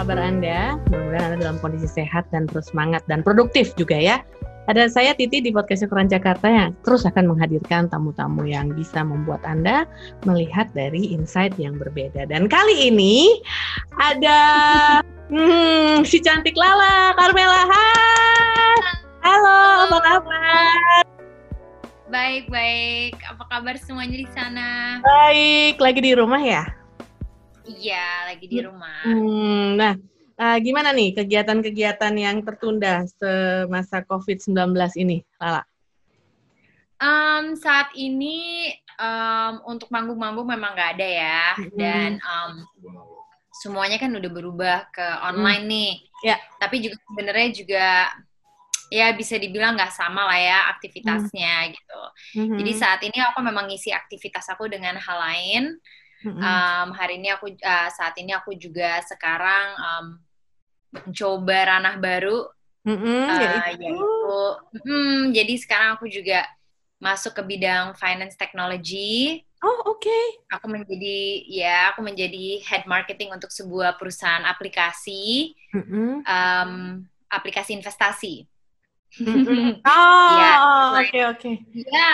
kabar Anda? Mudah-mudahan Anda dalam kondisi sehat dan terus semangat dan produktif juga ya. Ada saya Titi di podcast Ukuran Jakarta yang terus akan menghadirkan tamu-tamu yang bisa membuat Anda melihat dari insight yang berbeda. Dan kali ini ada hmm, si cantik Lala, Carmela. Hai. Halo, apa kabar? Baik, baik. Apa kabar semuanya di sana? Baik, lagi di rumah ya? Iya, lagi di rumah. Hmm, nah, uh, gimana nih kegiatan-kegiatan yang tertunda semasa COVID-19 ini, Lala? Um, saat ini um, untuk manggung-manggung memang nggak ada ya, hmm. dan um, semuanya kan udah berubah ke online hmm. nih. Ya. Tapi juga sebenarnya juga ya bisa dibilang nggak sama lah ya aktivitasnya hmm. gitu. Hmm. Jadi saat ini aku memang ngisi aktivitas aku dengan hal lain Mm-hmm. Um, hari ini aku uh, saat ini aku juga sekarang um, mencoba ranah baru, mm-hmm, uh, yaitu, mm, jadi sekarang aku juga masuk ke bidang finance technology. Oh oke. Okay. Aku menjadi ya aku menjadi head marketing untuk sebuah perusahaan aplikasi, mm-hmm. um, aplikasi investasi. Mm-hmm. Oh ya, oke oke. Ya.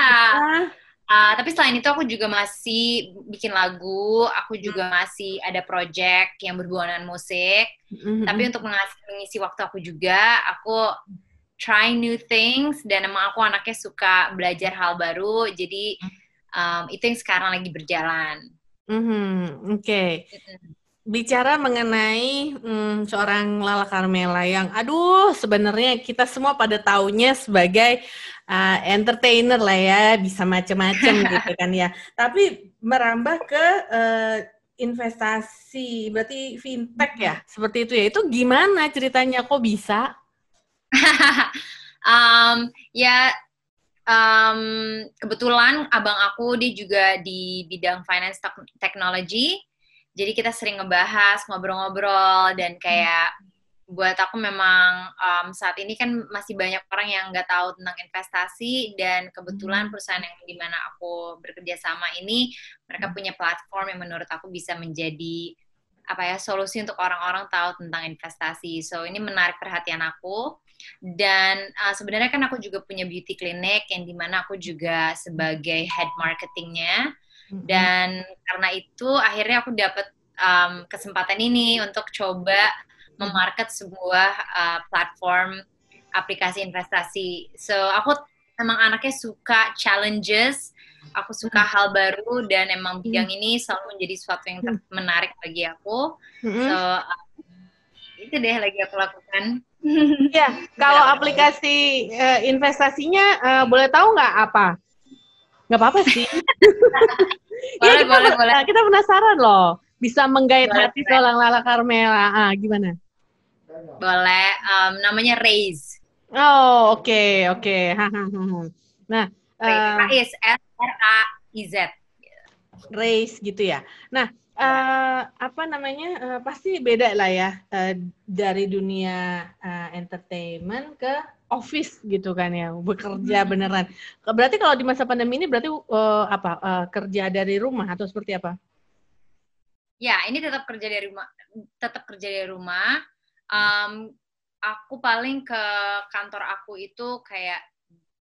Uh, tapi selain itu aku juga masih bikin lagu, aku juga hmm. masih ada project yang berhubungan dengan musik. Mm-hmm. Tapi untuk mengisi, mengisi waktu aku juga, aku try new things dan emang aku anaknya suka belajar hal baru. Jadi um, itu yang sekarang lagi berjalan. Mm-hmm. Oke. Okay. Bicara mengenai hmm, seorang Lala Carmela yang, aduh, sebenarnya kita semua pada taunya sebagai uh, entertainer lah ya, bisa macam-macam gitu kan ya. Tapi merambah ke uh, investasi, berarti fintech ya, seperti itu ya. Itu gimana ceritanya kok bisa? um, ya um, kebetulan abang aku dia juga di bidang finance technology. Jadi kita sering ngebahas, ngobrol-ngobrol dan kayak buat aku memang um, saat ini kan masih banyak orang yang nggak tahu tentang investasi dan kebetulan hmm. perusahaan yang di mana aku bekerja sama ini mereka hmm. punya platform yang menurut aku bisa menjadi apa ya solusi untuk orang-orang tahu tentang investasi. So ini menarik perhatian aku dan uh, sebenarnya kan aku juga punya beauty clinic yang di mana aku juga sebagai head marketingnya hmm. Dan karena itu akhirnya aku dapat um, kesempatan ini untuk coba memarket sebuah uh, platform aplikasi investasi. So aku emang anaknya suka challenges, aku suka hmm. hal baru dan emang bidang hmm. ini selalu menjadi sesuatu yang menarik bagi aku. Hmm. So uh, itu deh lagi aku lakukan. Ya, kalau aplikasi uh, investasinya uh, boleh tahu nggak apa? Nggak apa-apa sih. boleh, ya, kita, boleh, boleh. Kita penasaran loh, bisa menggait boleh, hati seorang Lala Carmela. Ah, gimana? Boleh. Um, namanya Raise. Oh, oke, okay, oke. Okay. nah, Raise, uh, S R A I Z. Raise gitu ya. Nah, uh, apa namanya? Uh, pasti beda lah ya uh, dari dunia uh, entertainment ke office gitu kan ya, bekerja hmm. beneran. Berarti kalau di masa pandemi ini berarti uh, apa? Uh, kerja dari rumah atau seperti apa? Ya, ini tetap kerja dari rumah, tetap kerja dari rumah um, aku paling ke kantor aku itu kayak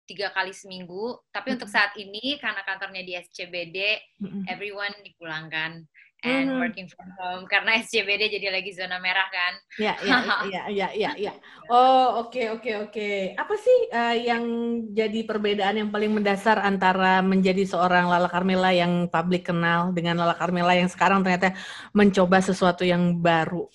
tiga kali seminggu. Tapi mm -hmm. untuk saat ini karena kantornya di SCBD, mm -hmm. everyone dipulangkan and mm working from home karena SCBD jadi lagi zona merah kan. Ya, ya, ya, ya, ya, ya. Oh, oke, okay, oke, okay, oke. Okay. Apa sih uh, yang jadi perbedaan yang paling mendasar antara menjadi seorang Lala Carmela yang publik kenal dengan Lala Carmela yang sekarang ternyata mencoba sesuatu yang baru?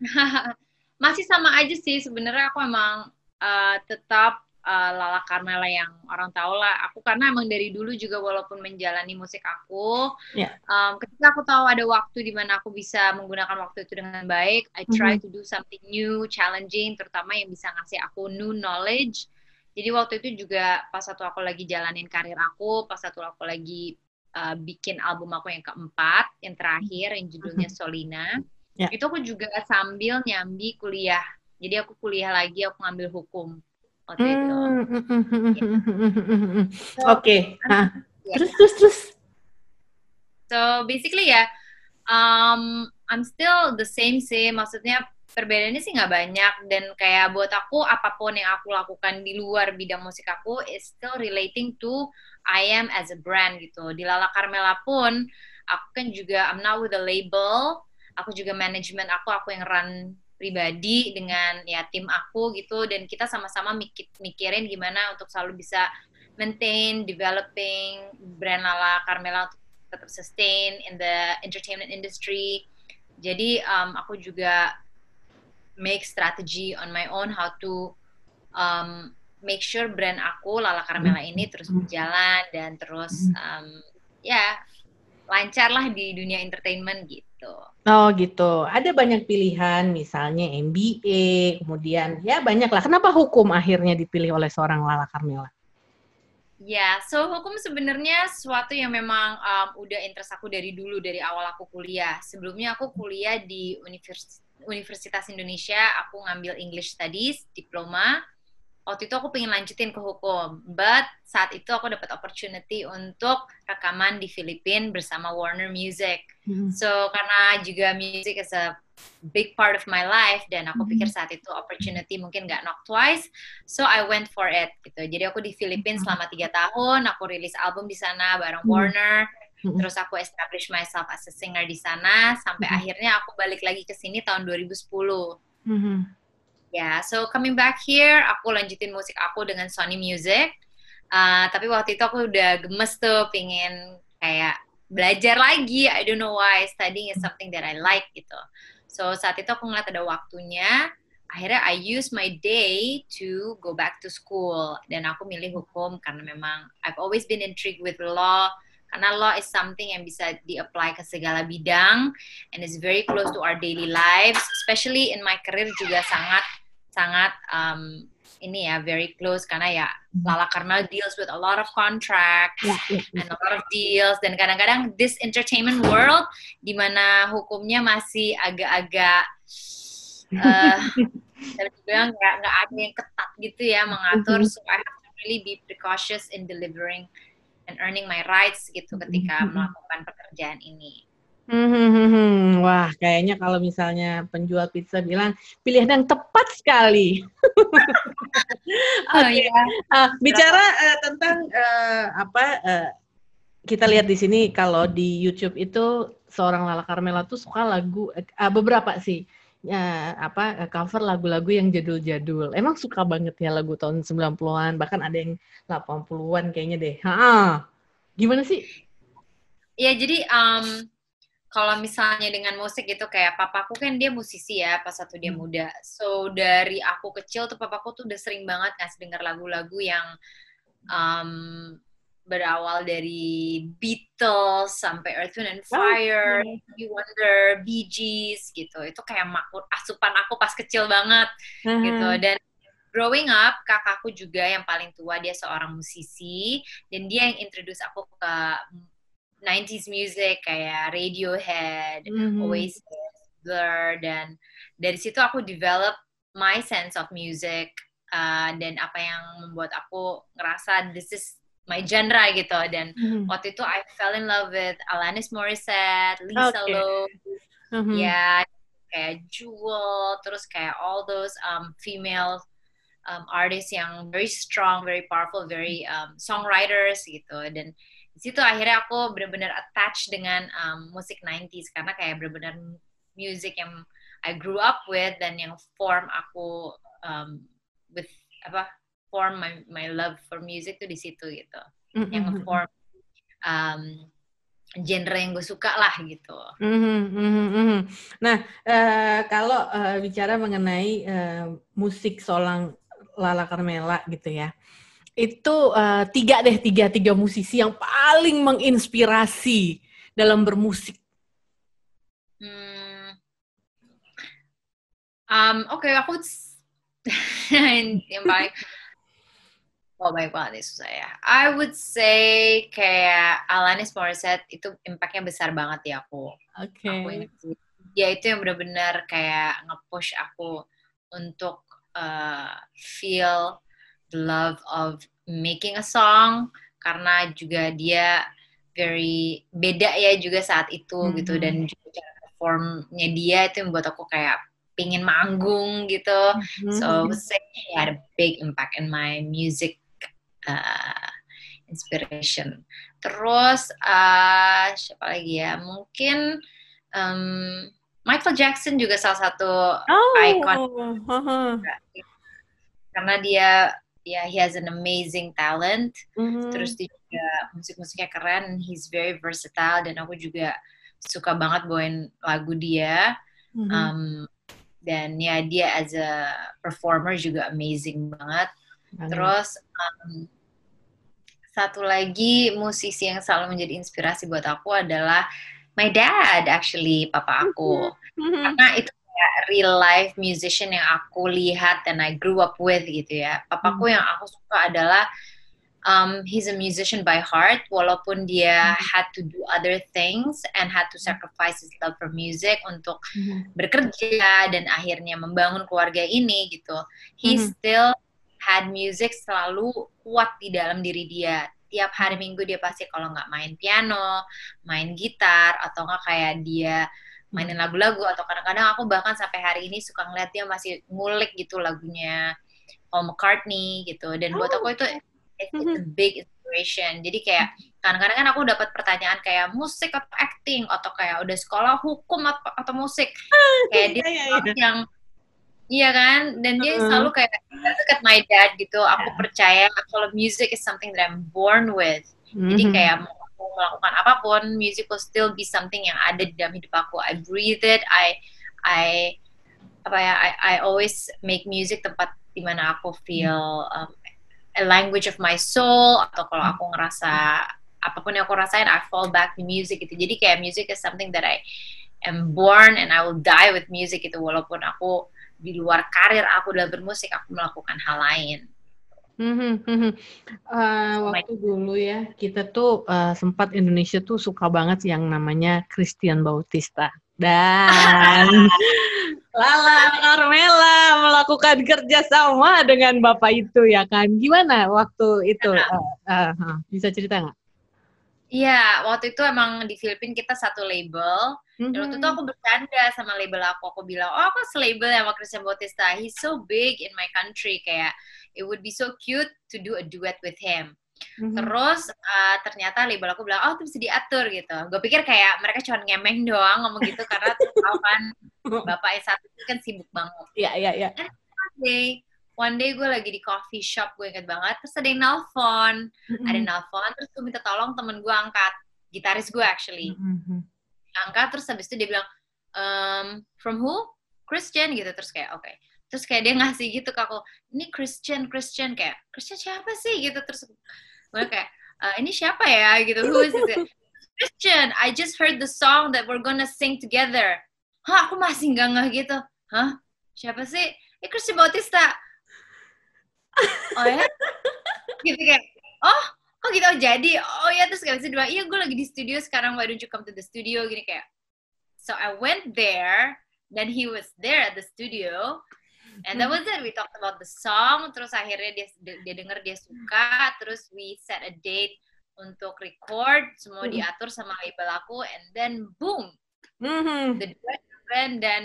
masih sama aja sih sebenarnya aku emang uh, tetap uh, Lala Carmela yang orang tahu lah. Aku karena emang dari dulu juga walaupun menjalani musik aku, yeah. um, ketika aku tahu ada waktu di mana aku bisa menggunakan waktu itu dengan baik, I try mm -hmm. to do something new, challenging, terutama yang bisa ngasih aku new knowledge. Jadi waktu itu juga pas satu aku lagi jalanin karir aku, pas satu aku lagi uh, bikin album aku yang keempat, yang terakhir, yang judulnya Solina. Ya. Itu aku juga sambil nyambi kuliah. Jadi aku kuliah lagi, aku ngambil hukum waktu hmm. itu. Oke. Okay. Nah, ya. Terus terus terus. So basically ya, Um, I'm still the same sih. Maksudnya perbedaannya sih nggak banyak dan kayak buat aku apa pun yang aku lakukan di luar bidang musik aku is still relating to I am as a brand gitu. Di Lala Carmela pun aku kan juga I'm not with a label. Aku juga manajemen aku aku yang run pribadi dengan ya tim aku gitu dan kita sama-sama mikir, mikirin gimana untuk selalu bisa maintain developing brand Lala Carmela untuk tetap sustain in the entertainment industry. Jadi um, aku juga make strategy on my own how to um, make sure brand aku Lala Carmela ini terus mm-hmm. berjalan dan terus mm-hmm. um, ya lancar lah di dunia entertainment gitu. Oh gitu. Ada banyak pilihan, misalnya MBA, kemudian ya banyak lah. Kenapa hukum akhirnya dipilih oleh seorang Lala Carmela? Ya, yeah, so hukum sebenarnya sesuatu yang memang um, udah interest aku dari dulu dari awal aku kuliah. Sebelumnya aku kuliah di Universitas Universitas Indonesia aku ngambil English Studies diploma waktu itu aku pengen lanjutin ke hukum but saat itu aku dapat opportunity untuk rekaman di Filipina bersama Warner Music hmm. so karena juga music is a big part of my life dan aku hmm. pikir saat itu opportunity mungkin nggak knock twice so I went for it gitu jadi aku di Filipina hmm. selama tiga tahun aku rilis album di sana bareng hmm. Warner hmm Terus aku establish myself as a singer di sana sampai mm-hmm. akhirnya aku balik lagi ke sini tahun 2010. Mm-hmm. Ya, yeah, so coming back here, aku lanjutin musik aku dengan Sony Music. Uh, tapi waktu itu aku udah gemes tuh, pengen kayak belajar lagi. I don't know why studying is something that I like gitu. So saat itu aku ngeliat ada waktunya. Akhirnya I use my day to go back to school dan aku milih hukum karena memang I've always been intrigued with law karena law is something yang bisa di-apply ke segala bidang and is very close to our daily lives especially in my career juga sangat sangat um, ini ya very close karena ya Lala Karmel deals with a lot of contracts yeah, yeah, yeah. and a lot of deals dan kadang-kadang this entertainment world di mana hukumnya masih agak-agak uh, bilang nggak nggak ada yang ketat gitu ya mengatur mm-hmm. so I have to really be precautious in delivering and earning my rights gitu ketika mm-hmm. melakukan pekerjaan ini. Hmm, wah, kayaknya kalau misalnya penjual pizza bilang pilihan yang tepat sekali. oh, okay. ya. uh, bicara uh, tentang uh, apa uh, kita lihat di sini kalau di YouTube itu seorang Lala Carmela tuh suka lagu uh, beberapa sih ya, apa cover lagu-lagu yang jadul-jadul. Emang suka banget ya lagu tahun 90-an, bahkan ada yang 80-an kayaknya deh. Ha, gimana sih? Ya, jadi um, kalau misalnya dengan musik itu kayak papaku kan dia musisi ya pas satu dia hmm. muda. So dari aku kecil tuh papaku tuh udah sering banget ngasih denger lagu-lagu yang um, berawal dari Beatles sampai Earth, Wind and Fire, oh, okay. Wonder, Bee Gees gitu. Itu kayak makut asupan aku pas kecil banget uh-huh. gitu. Dan growing up, kakakku juga yang paling tua dia seorang musisi dan dia yang introduce aku ke 90s music kayak Radiohead, mm-hmm. Oasis, Blur dan dari situ aku develop my sense of music uh, dan apa yang membuat aku ngerasa this is my genre gitu dan mm-hmm. waktu itu I fell in love with Alanis Morissette, Lisa okay. Mm-hmm. ya kayak Jewel, terus kayak all those um, female um, artists yang very strong, very powerful, very um, songwriters gitu dan di situ akhirnya aku benar-benar attach dengan um, musik 90s karena kayak benar-benar music yang I grew up with dan yang form aku um, with apa form my my love for music tuh di situ gitu mm-hmm. yang form um, genre yang gue suka lah gitu. Mm-hmm, mm-hmm. Nah uh, kalau uh, bicara mengenai uh, musik solang Lala Carmela gitu ya, itu uh, tiga deh tiga tiga musisi yang paling menginspirasi dalam bermusik. Hmm. Um, Oke, okay, aku yang paling Oh baik banget itu saya. I would say kayak Alanis Morissette itu impactnya besar banget di aku. Oke. Okay. ya itu yang benar-benar kayak nge-push aku untuk uh, feel the love of making a song karena juga dia very beda ya juga saat itu mm -hmm. gitu dan juga cara performnya dia itu yang buat aku kayak pingin manggung gitu. Mm-hmm. So he had a big impact in my music uh, inspiration. Terus uh, siapa lagi ya? Mungkin um, Michael Jackson juga salah satu oh. icon. Karena dia ya he has an amazing talent. Mm-hmm. Terus dia juga musik-musiknya keren. He's very versatile dan aku juga suka banget bawain lagu dia. Mm-hmm. Um, dan ya dia as a performer juga amazing banget. Banget. Terus um, satu lagi musisi yang selalu menjadi inspirasi buat aku adalah my dad actually papa aku mm-hmm. karena itu kayak real life musician yang aku lihat dan I grew up with gitu ya. Papaku mm-hmm. yang aku suka adalah um, he's a musician by heart walaupun dia mm-hmm. had to do other things and had to sacrifice his love for music untuk mm-hmm. bekerja dan akhirnya membangun keluarga ini gitu he mm-hmm. still had music selalu kuat di dalam diri dia tiap hari minggu dia pasti kalau nggak main piano main gitar atau nggak kayak dia mainin mm-hmm. lagu-lagu atau kadang-kadang aku bahkan sampai hari ini suka ngeliat dia masih ngulik gitu lagunya Paul McCartney gitu dan buat aku itu it's, it's a mm-hmm. big inspiration jadi kayak kadang-kadang kan aku dapat pertanyaan kayak musik atau acting atau kayak udah sekolah hukum atau, atau musik kayak dia yeah, yeah, yeah. yang Iya kan, dan dia selalu kayak dekat my dad gitu. Aku yeah. percaya kalau music is something that I'm born with. Mm-hmm. Jadi kayak mau aku melakukan apa pun, music will still be something yang ada di dalam hidup aku. I breathe it. I I apa ya? I, I always make music tempat di mana aku feel um, a language of my soul atau kalau aku ngerasa apa pun yang aku rasain I fall back to music gitu jadi kayak music is something that I am born and I will die with music itu walaupun aku di luar karir aku dalam bermusik aku melakukan hal lain Hmm, hmm, Uh, waktu dulu ya kita tuh uh, sempat Indonesia tuh suka banget yang namanya Christian Bautista dan Lala Carmela melakukan kerja sama dengan bapak itu ya kan? Gimana waktu itu? Uh, uh, uh, bisa cerita nggak? Iya, waktu itu emang di Filipina kita satu label. Mm-hmm. Dan waktu itu aku bercanda sama label aku. Aku bilang, oh aku selabel sama Christian Bautista. He's so big in my country. Kayak, it would be so cute to do a duet with him. Mm-hmm. Terus uh, ternyata label aku bilang, oh itu bisa diatur gitu. Gue pikir kayak mereka cuma ngemeng doang ngomong gitu karena tahu kan bapak yang satu itu kan sibuk banget. Iya iya iya. One day, one day gue lagi di coffee shop gue inget banget. Terus ada yang nelfon, mm-hmm. ada yang nelfon. Terus gue minta tolong temen gue angkat, gitaris gue actually. Mm-hmm. Angkat terus habis itu dia bilang, um, from who? Christian gitu. Terus kayak oke. Okay terus kayak dia ngasih gitu ke aku ini Christian Christian. Kayak Christian siapa sih? Gitu. Terus gue kayak uh, ini siapa ya? Gitu. Who is it? Christian I just heard the song that we're gonna sing together. Hah aku masih nggak ngeh gitu. Hah? Siapa sih? Eh Christian Bautista. Oh ya? Gitu kayak oh oh gitu? Oh jadi? Oh ya. Terus kayak bisa bilang iya gue lagi di studio sekarang. Why don't you come to the studio? Gini kayak so I went there then he was there at the studio and that was it we talked about the song terus akhirnya dia dia denger dia suka terus we set a date untuk record semua mm-hmm. diatur sama label aku and then boom mm-hmm. the duet happened dan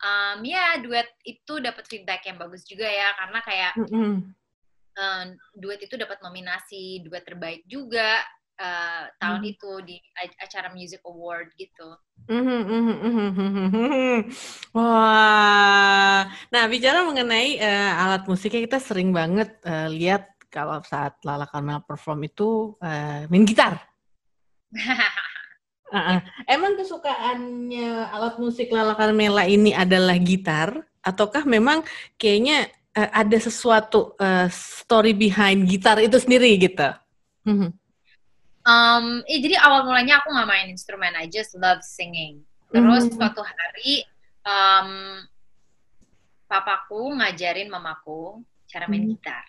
um, ya duet itu dapat feedback yang bagus juga ya karena kayak mm-hmm. um, duet itu dapat nominasi duet terbaik juga uh, tahun hmm. itu di acara Music Award gitu. Wah, nah bicara mengenai uh, alat musiknya kita sering banget uh, lihat kalau saat Lala Karmel perform itu uh, main gitar. uh -uh. Emang kesukaannya alat musik Lala Carmela ini adalah gitar, ataukah memang kayaknya uh, ada sesuatu uh, story behind gitar itu sendiri gitu? Um, eh, jadi awal mulanya aku nggak main instrumen, I just love singing. Terus mm. suatu hari um, papaku ngajarin mamaku cara main mm. gitar.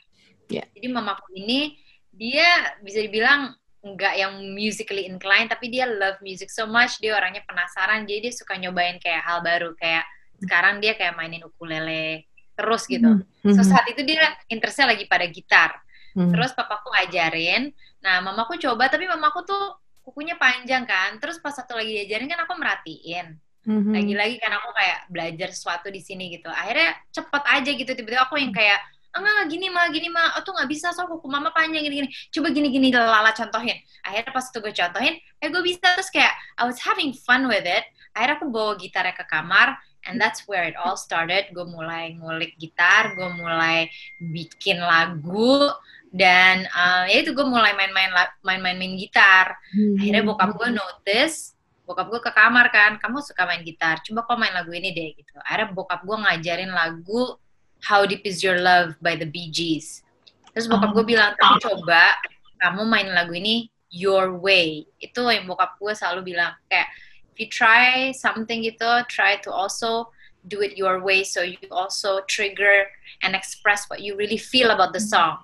Yeah. Jadi mamaku ini dia bisa dibilang nggak yang musically inclined, tapi dia love music so much. Dia orangnya penasaran, jadi dia suka nyobain kayak hal baru. Kayak sekarang dia kayak mainin ukulele terus gitu. Mm -hmm. So saat itu dia interestnya lagi pada gitar. Hmm. Terus papaku ngajarin. Nah, mamaku coba tapi mamaku tuh kukunya panjang kan. Terus pas satu lagi diajarin kan aku merhatiin. Mm-hmm. Lagi-lagi kan aku kayak belajar sesuatu di sini gitu. Akhirnya cepet aja gitu tiba-tiba aku yang kayak enggak gini mah gini mah oh tuh nggak bisa so kuku mama panjang gini gini coba gini gini lala contohin akhirnya pas itu gue contohin eh gue bisa terus kayak I was having fun with it akhirnya aku bawa gitarnya ke kamar and that's where it all started gue mulai ngulik gitar gue mulai bikin lagu dan uh, ya itu gue mulai main-main main-main main gitar. Hmm. akhirnya bokap gue notice bokap gue ke kamar kan kamu suka main gitar coba kau main lagu ini deh gitu. Akhirnya bokap gue ngajarin lagu How Deep Is Your Love by the Bee Gees. Terus bokap gue bilang kamu coba kamu main lagu ini your way. Itu yang bokap gue selalu bilang kayak if you try something gitu try to also do it your way so you also trigger and express what you really feel about the song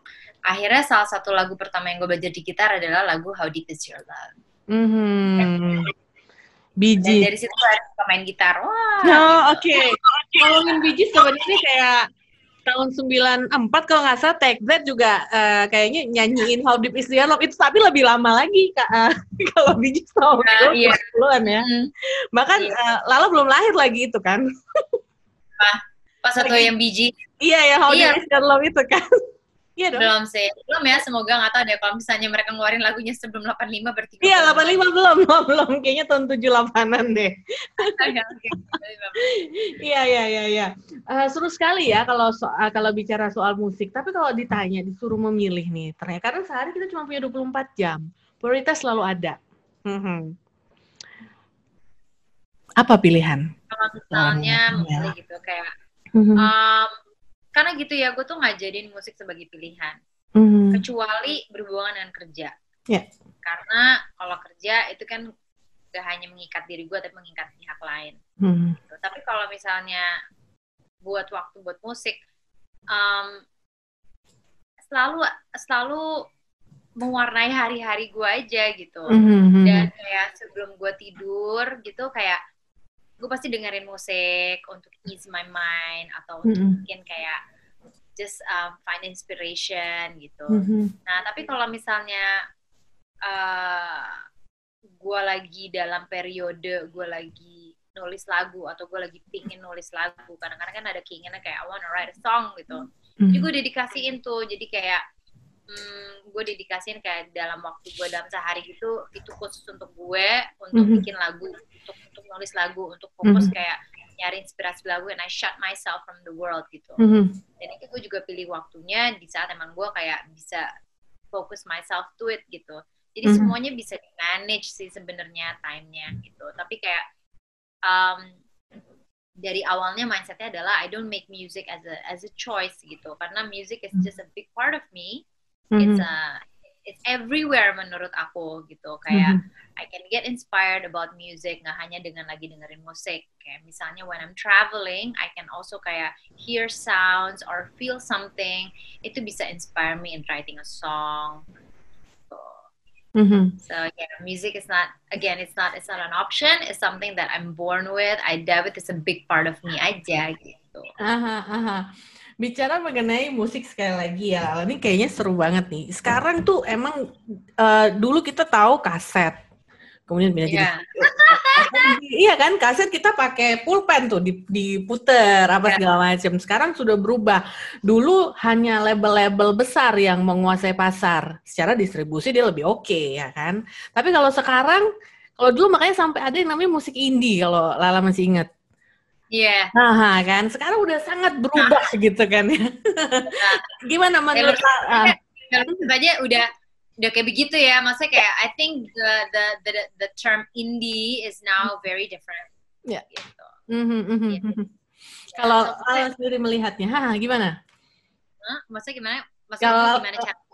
akhirnya salah satu lagu pertama yang gue belajar di gitar adalah lagu How Deep Is Your Love. Mm-hmm. Biji. dari situ saya main gitar. Wah. Oh, gitu. oke. Okay. Ngomongin biji sebenarnya kayak tahun 94 kalau nggak salah Tech Z juga uh, kayaknya nyanyiin How Deep Is Your Love itu tapi lebih lama lagi kak uh, kalau biji tahun nah, iya. an ya. Mm. Bahkan iya. uh, Lala belum lahir lagi itu kan. Pas, pas satu yang biji. Iya ya How iya. Deep Is Your Love itu kan. Iya dong. Belum sih. Belum ya, semoga nggak tahu deh kalau misalnya mereka ngeluarin lagunya sebelum 85 berarti. Iya, 85 belum, belum, belum. Kayaknya tahun 78-an deh. Iya, iya, iya, iya. Uh, seru sekali ya kalau so uh, kalau bicara soal musik. Tapi kalau ditanya, disuruh memilih nih, ternyata karena sehari kita cuma punya 24 jam. Prioritas selalu ada. Mm -hmm. Apa pilihan? Kalau misalnya, misalnya gitu kayak um, karena gitu ya gue tuh nggak jadiin musik sebagai pilihan mm. kecuali berhubungan dengan kerja yeah. karena kalau kerja itu kan gak hanya mengikat diri gue tapi mengikat pihak lain mm. gitu. tapi kalau misalnya buat waktu buat musik um, selalu selalu mewarnai hari-hari gue aja gitu mm-hmm. dan kayak sebelum gue tidur gitu kayak gue pasti dengerin musik untuk ease my mind atau untuk mm -hmm. mungkin kayak just um, find inspiration gitu. Mm -hmm. Nah tapi kalau misalnya uh, gue lagi dalam periode gue lagi nulis lagu atau gue lagi pingin nulis lagu kadang-kadang kan ada keinginan kayak I wanna write a song gitu. Mm -hmm. Jadi gue dedikasiin tuh jadi kayak hmm, gue dedikasiin kayak dalam waktu gue dalam sehari gitu itu khusus untuk gue untuk mm -hmm. bikin lagu untuk untuk nulis lagu untuk fokus mm -hmm. kayak nyari inspirasi lagu and I shut myself from the world gitu mm -hmm. dan itu gue juga pilih waktunya di saat emang gue kayak bisa fokus myself to it gitu jadi mm -hmm. semuanya bisa di manage sih sebenarnya time-nya gitu tapi kayak um, dari awalnya mindsetnya adalah I don't make music as a as a choice gitu karena music is just a big part of me mm-hmm. it's a it's everywhere menurut aku gitu. Kayak mm-hmm. I can get inspired about music nggak hanya dengan lagi dengerin musik. Kayak misalnya when I'm traveling I can also kayak hear sounds or feel something. Itu bisa inspire me in writing a song. So, mm-hmm. so yeah music is not again it's not it's not an option. It's something that I'm born with. I debit is a big part of me aja gitu. Aha, aha bicara mengenai musik sekali lagi ya, ini kayaknya seru banget nih. Sekarang tuh emang uh, dulu kita tahu kaset, kemudian pindah yeah. iya kan kaset kita pakai pulpen tuh diputer apa iya. segala macam. Sekarang sudah berubah. Dulu hanya label-label besar yang menguasai pasar. Secara distribusi dia lebih oke okay, ya kan. Tapi kalau sekarang kalau dulu makanya sampai ada yang namanya musik indie kalau Lala masih ingat. Iya. Yeah. Nah, kan sekarang udah sangat berubah nah. gitu kan ya. Nah. Gimana menurut uh, aja udah udah kayak begitu ya. Maksudnya kayak I think the the the the term indie is now very different. Ya. Yeah. Gitu. Mm -hmm, mm -hmm. Yeah. Kalau Al sendiri melihatnya, ha, gimana? Huh? Maksudnya gimana? Maksudnya Kalau, gimana cara?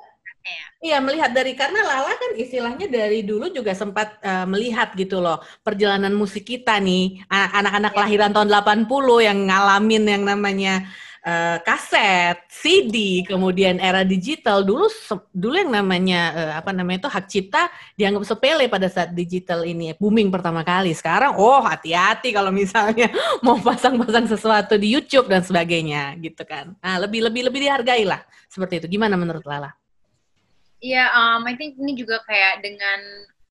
Ya. Iya melihat dari karena Lala kan istilahnya dari dulu juga sempat uh, melihat gitu loh perjalanan musik kita nih anak-anak ya. lahiran tahun 80 yang ngalamin yang namanya uh, kaset, CD, kemudian era digital dulu dulu yang namanya uh, apa namanya itu hak cipta dianggap sepele pada saat digital ini booming pertama kali. Sekarang oh hati-hati kalau misalnya mau pasang-pasang sesuatu di YouTube dan sebagainya gitu kan. Nah, lebih lebih lebih dihargai lah seperti itu. Gimana menurut Lala? Iya, yeah, um, I think ini juga kayak dengan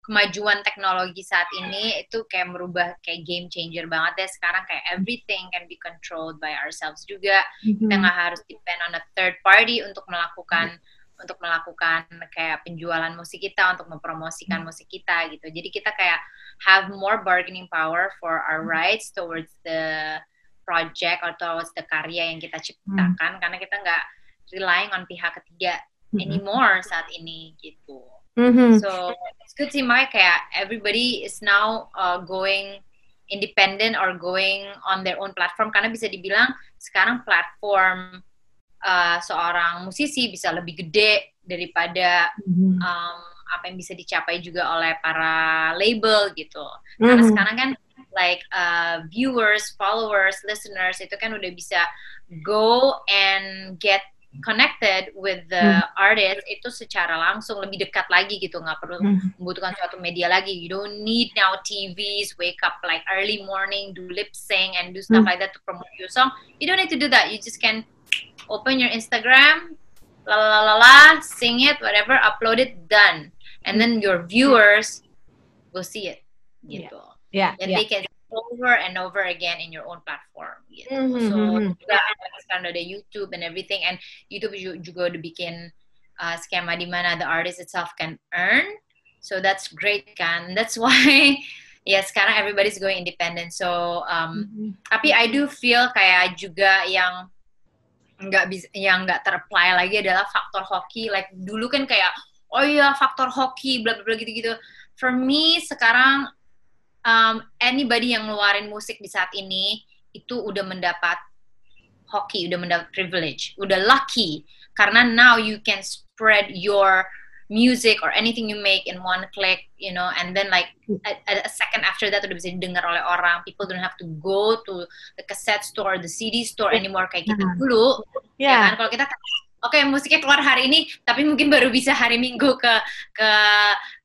kemajuan teknologi saat ini itu kayak merubah kayak game changer banget ya sekarang kayak everything can be controlled by ourselves juga mm-hmm. kita nggak harus depend on a third party untuk melakukan mm-hmm. untuk melakukan kayak penjualan musik kita untuk mempromosikan mm-hmm. musik kita gitu jadi kita kayak have more bargaining power for our mm-hmm. rights towards the project atau towards the karya yang kita ciptakan mm-hmm. karena kita nggak relying on pihak ketiga mm-hmm. Anymore saat ini gitu Mm-hmm. So it's good sih makanya kayak everybody is now uh, going independent or going on their own platform karena bisa dibilang sekarang platform uh, seorang musisi bisa lebih gede daripada mm-hmm. um, apa yang bisa dicapai juga oleh para label gitu. Mm-hmm. Karena sekarang kan like uh, viewers, followers, listeners itu kan udah bisa go and get connected with the hmm. artist itu secara langsung lebih dekat lagi gitu nggak perlu hmm. membutuhkan suatu media lagi you don't need now TVs wake up like early morning do lip sync and do stuff hmm. like that to promote your song you don't need to do that you just can open your Instagram la la la la sing it whatever upload it done and then your viewers will see it gitu yeah, yeah and yeah. they can over and over again in your own platform gitu. Mm-hmm. So juga sekarang ada YouTube and everything and YouTube juga udah bikin uh, skema di mana the artist itself can earn. So that's great kan. That's why ya yeah, sekarang everybody's going independent. So um, mm-hmm. tapi I do feel kayak juga yang nggak bisa yang nggak terapply lagi adalah faktor hoki. Like dulu kan kayak oh iya faktor hoki bla bla gitu-gitu. For me sekarang um, anybody yang ngeluarin musik di saat ini itu udah mendapat hoki, udah mendapat privilege, udah lucky karena now you can spread your music or anything you make in one click, you know, and then like a, a second after that udah bisa didengar oleh orang. People don't have to go to the cassette store, the CD store anymore kayak gitu dulu. Yeah. Ya kan? Kalau kita oke okay, musiknya keluar hari ini tapi mungkin baru bisa hari minggu ke ke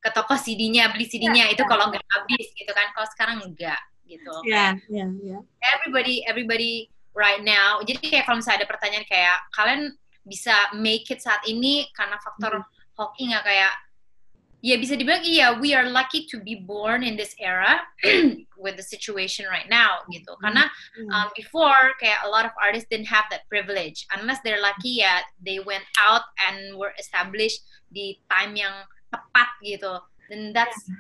ke toko CD-nya beli CD-nya yeah, itu yeah. kalau nggak habis gitu kan kalau sekarang enggak gitu yeah, yeah, yeah. everybody everybody right now jadi kayak kalau misalnya ada pertanyaan kayak kalian bisa make it saat ini karena faktor mm -hmm. hoki nggak kayak ya bisa dibilang iya we are lucky to be born in this era with the situation right now gitu mm-hmm. karena mm-hmm. um, before kayak a lot of artists didn't have that privilege unless they're lucky ya they went out and were established di time yang tepat gitu. Then that's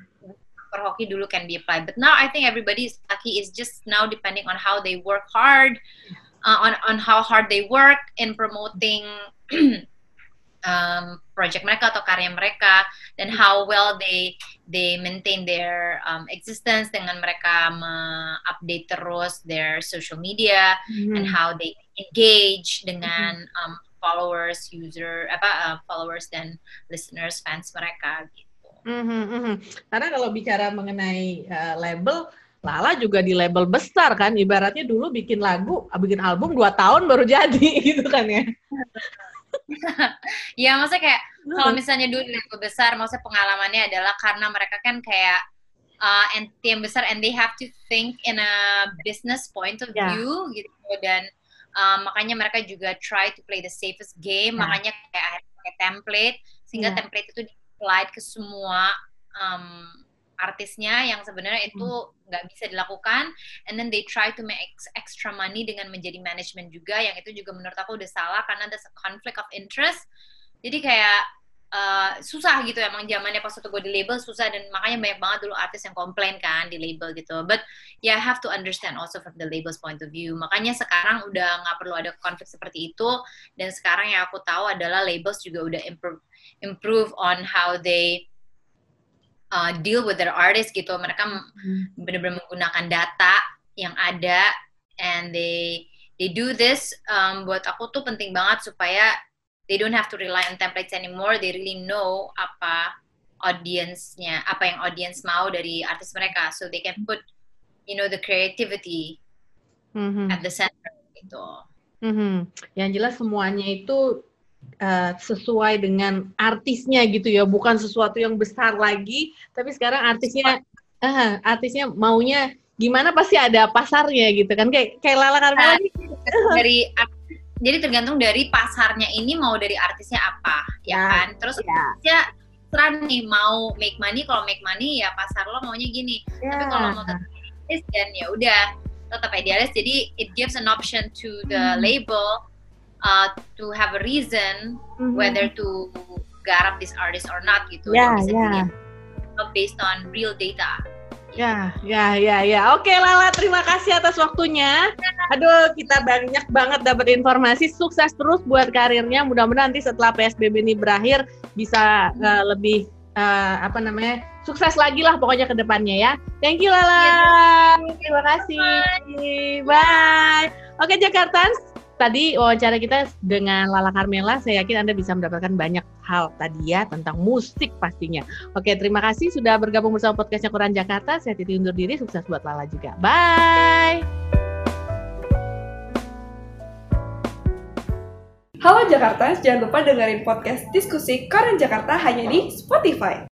for hockey dulu can be applied. But now I think everybody is lucky. Is just now depending on how they work hard uh, on on how hard they work in promoting um, project mereka atau karya mereka dan how well they they maintain their um, existence dengan mereka me-update terus their social media mm-hmm. and how they engage dengan mm-hmm. um, followers user apa uh, followers dan listeners fans mereka gitu. Mm-hmm, mm-hmm. Karena kalau bicara mengenai uh, label Lala juga di label besar kan, ibaratnya dulu bikin lagu, bikin album dua tahun baru jadi gitu kan ya. ya maksudnya kayak hmm. kalau misalnya dulu label besar maksudnya pengalamannya adalah karena mereka kan kayak uh, entity yang besar and they have to think in a business point of yeah. view gitu dan um, makanya mereka juga try to play the safest game yeah. makanya kayak pakai template sehingga yeah. template itu di ke semua um, artisnya yang sebenarnya itu hmm. nggak bisa dilakukan and then they try to make extra money dengan menjadi manajemen juga yang itu juga menurut aku udah salah karena ada conflict of interest jadi kayak uh, susah gitu emang zamannya pas waktu gue di label susah dan makanya banyak banget dulu artis yang komplain kan di label gitu. But ya yeah, have to understand also from the label's point of view. Makanya sekarang udah nggak perlu ada konflik seperti itu. Dan sekarang yang aku tahu adalah labels juga udah improve improve on how they uh, deal with their artist gitu. Mereka hmm. benar-benar menggunakan data yang ada and they they do this um, buat aku tuh penting banget supaya they don't have to rely on templates anymore they really know apa audience-nya apa yang audience mau dari artis mereka so they can put you know the creativity mm-hmm. at the center gitu. Mm-hmm. Yang jelas semuanya itu uh, sesuai dengan artisnya gitu ya, bukan sesuatu yang besar lagi, tapi sekarang artisnya uh, artisnya maunya gimana pasti ada pasarnya gitu kan kayak kayak Lala Carmela nah, dari jadi tergantung dari pasarnya ini mau dari artisnya apa ya, ya kan terus ya. ya terserah nih mau make money kalau make money ya pasar lo maunya gini yeah. tapi kalau mau tetap idealis dan ya udah tetap idealis jadi it gives an option to the hmm. label uh, to have a reason mm-hmm. whether to garap this artist or not gitu yeah, yeah. based on real data Ya, ya, ya, ya. Oke Lala, terima kasih atas waktunya. Aduh, kita banyak banget dapat informasi. Sukses terus buat karirnya. Mudah-mudahan nanti setelah PSBB ini berakhir bisa uh, lebih uh, apa namanya sukses lagi lah pokoknya ke depannya ya. Thank you Lala. Ya, terima kasih. Bye. Bye. Oke Jakarta tadi wawancara kita dengan Lala Carmela, saya yakin Anda bisa mendapatkan banyak hal tadi ya tentang musik pastinya. Oke, terima kasih sudah bergabung bersama podcastnya Quran Jakarta. Saya Titi undur diri, sukses buat Lala juga. Bye! Halo Jakarta, jangan lupa dengerin podcast diskusi Koran Jakarta hanya di Spotify.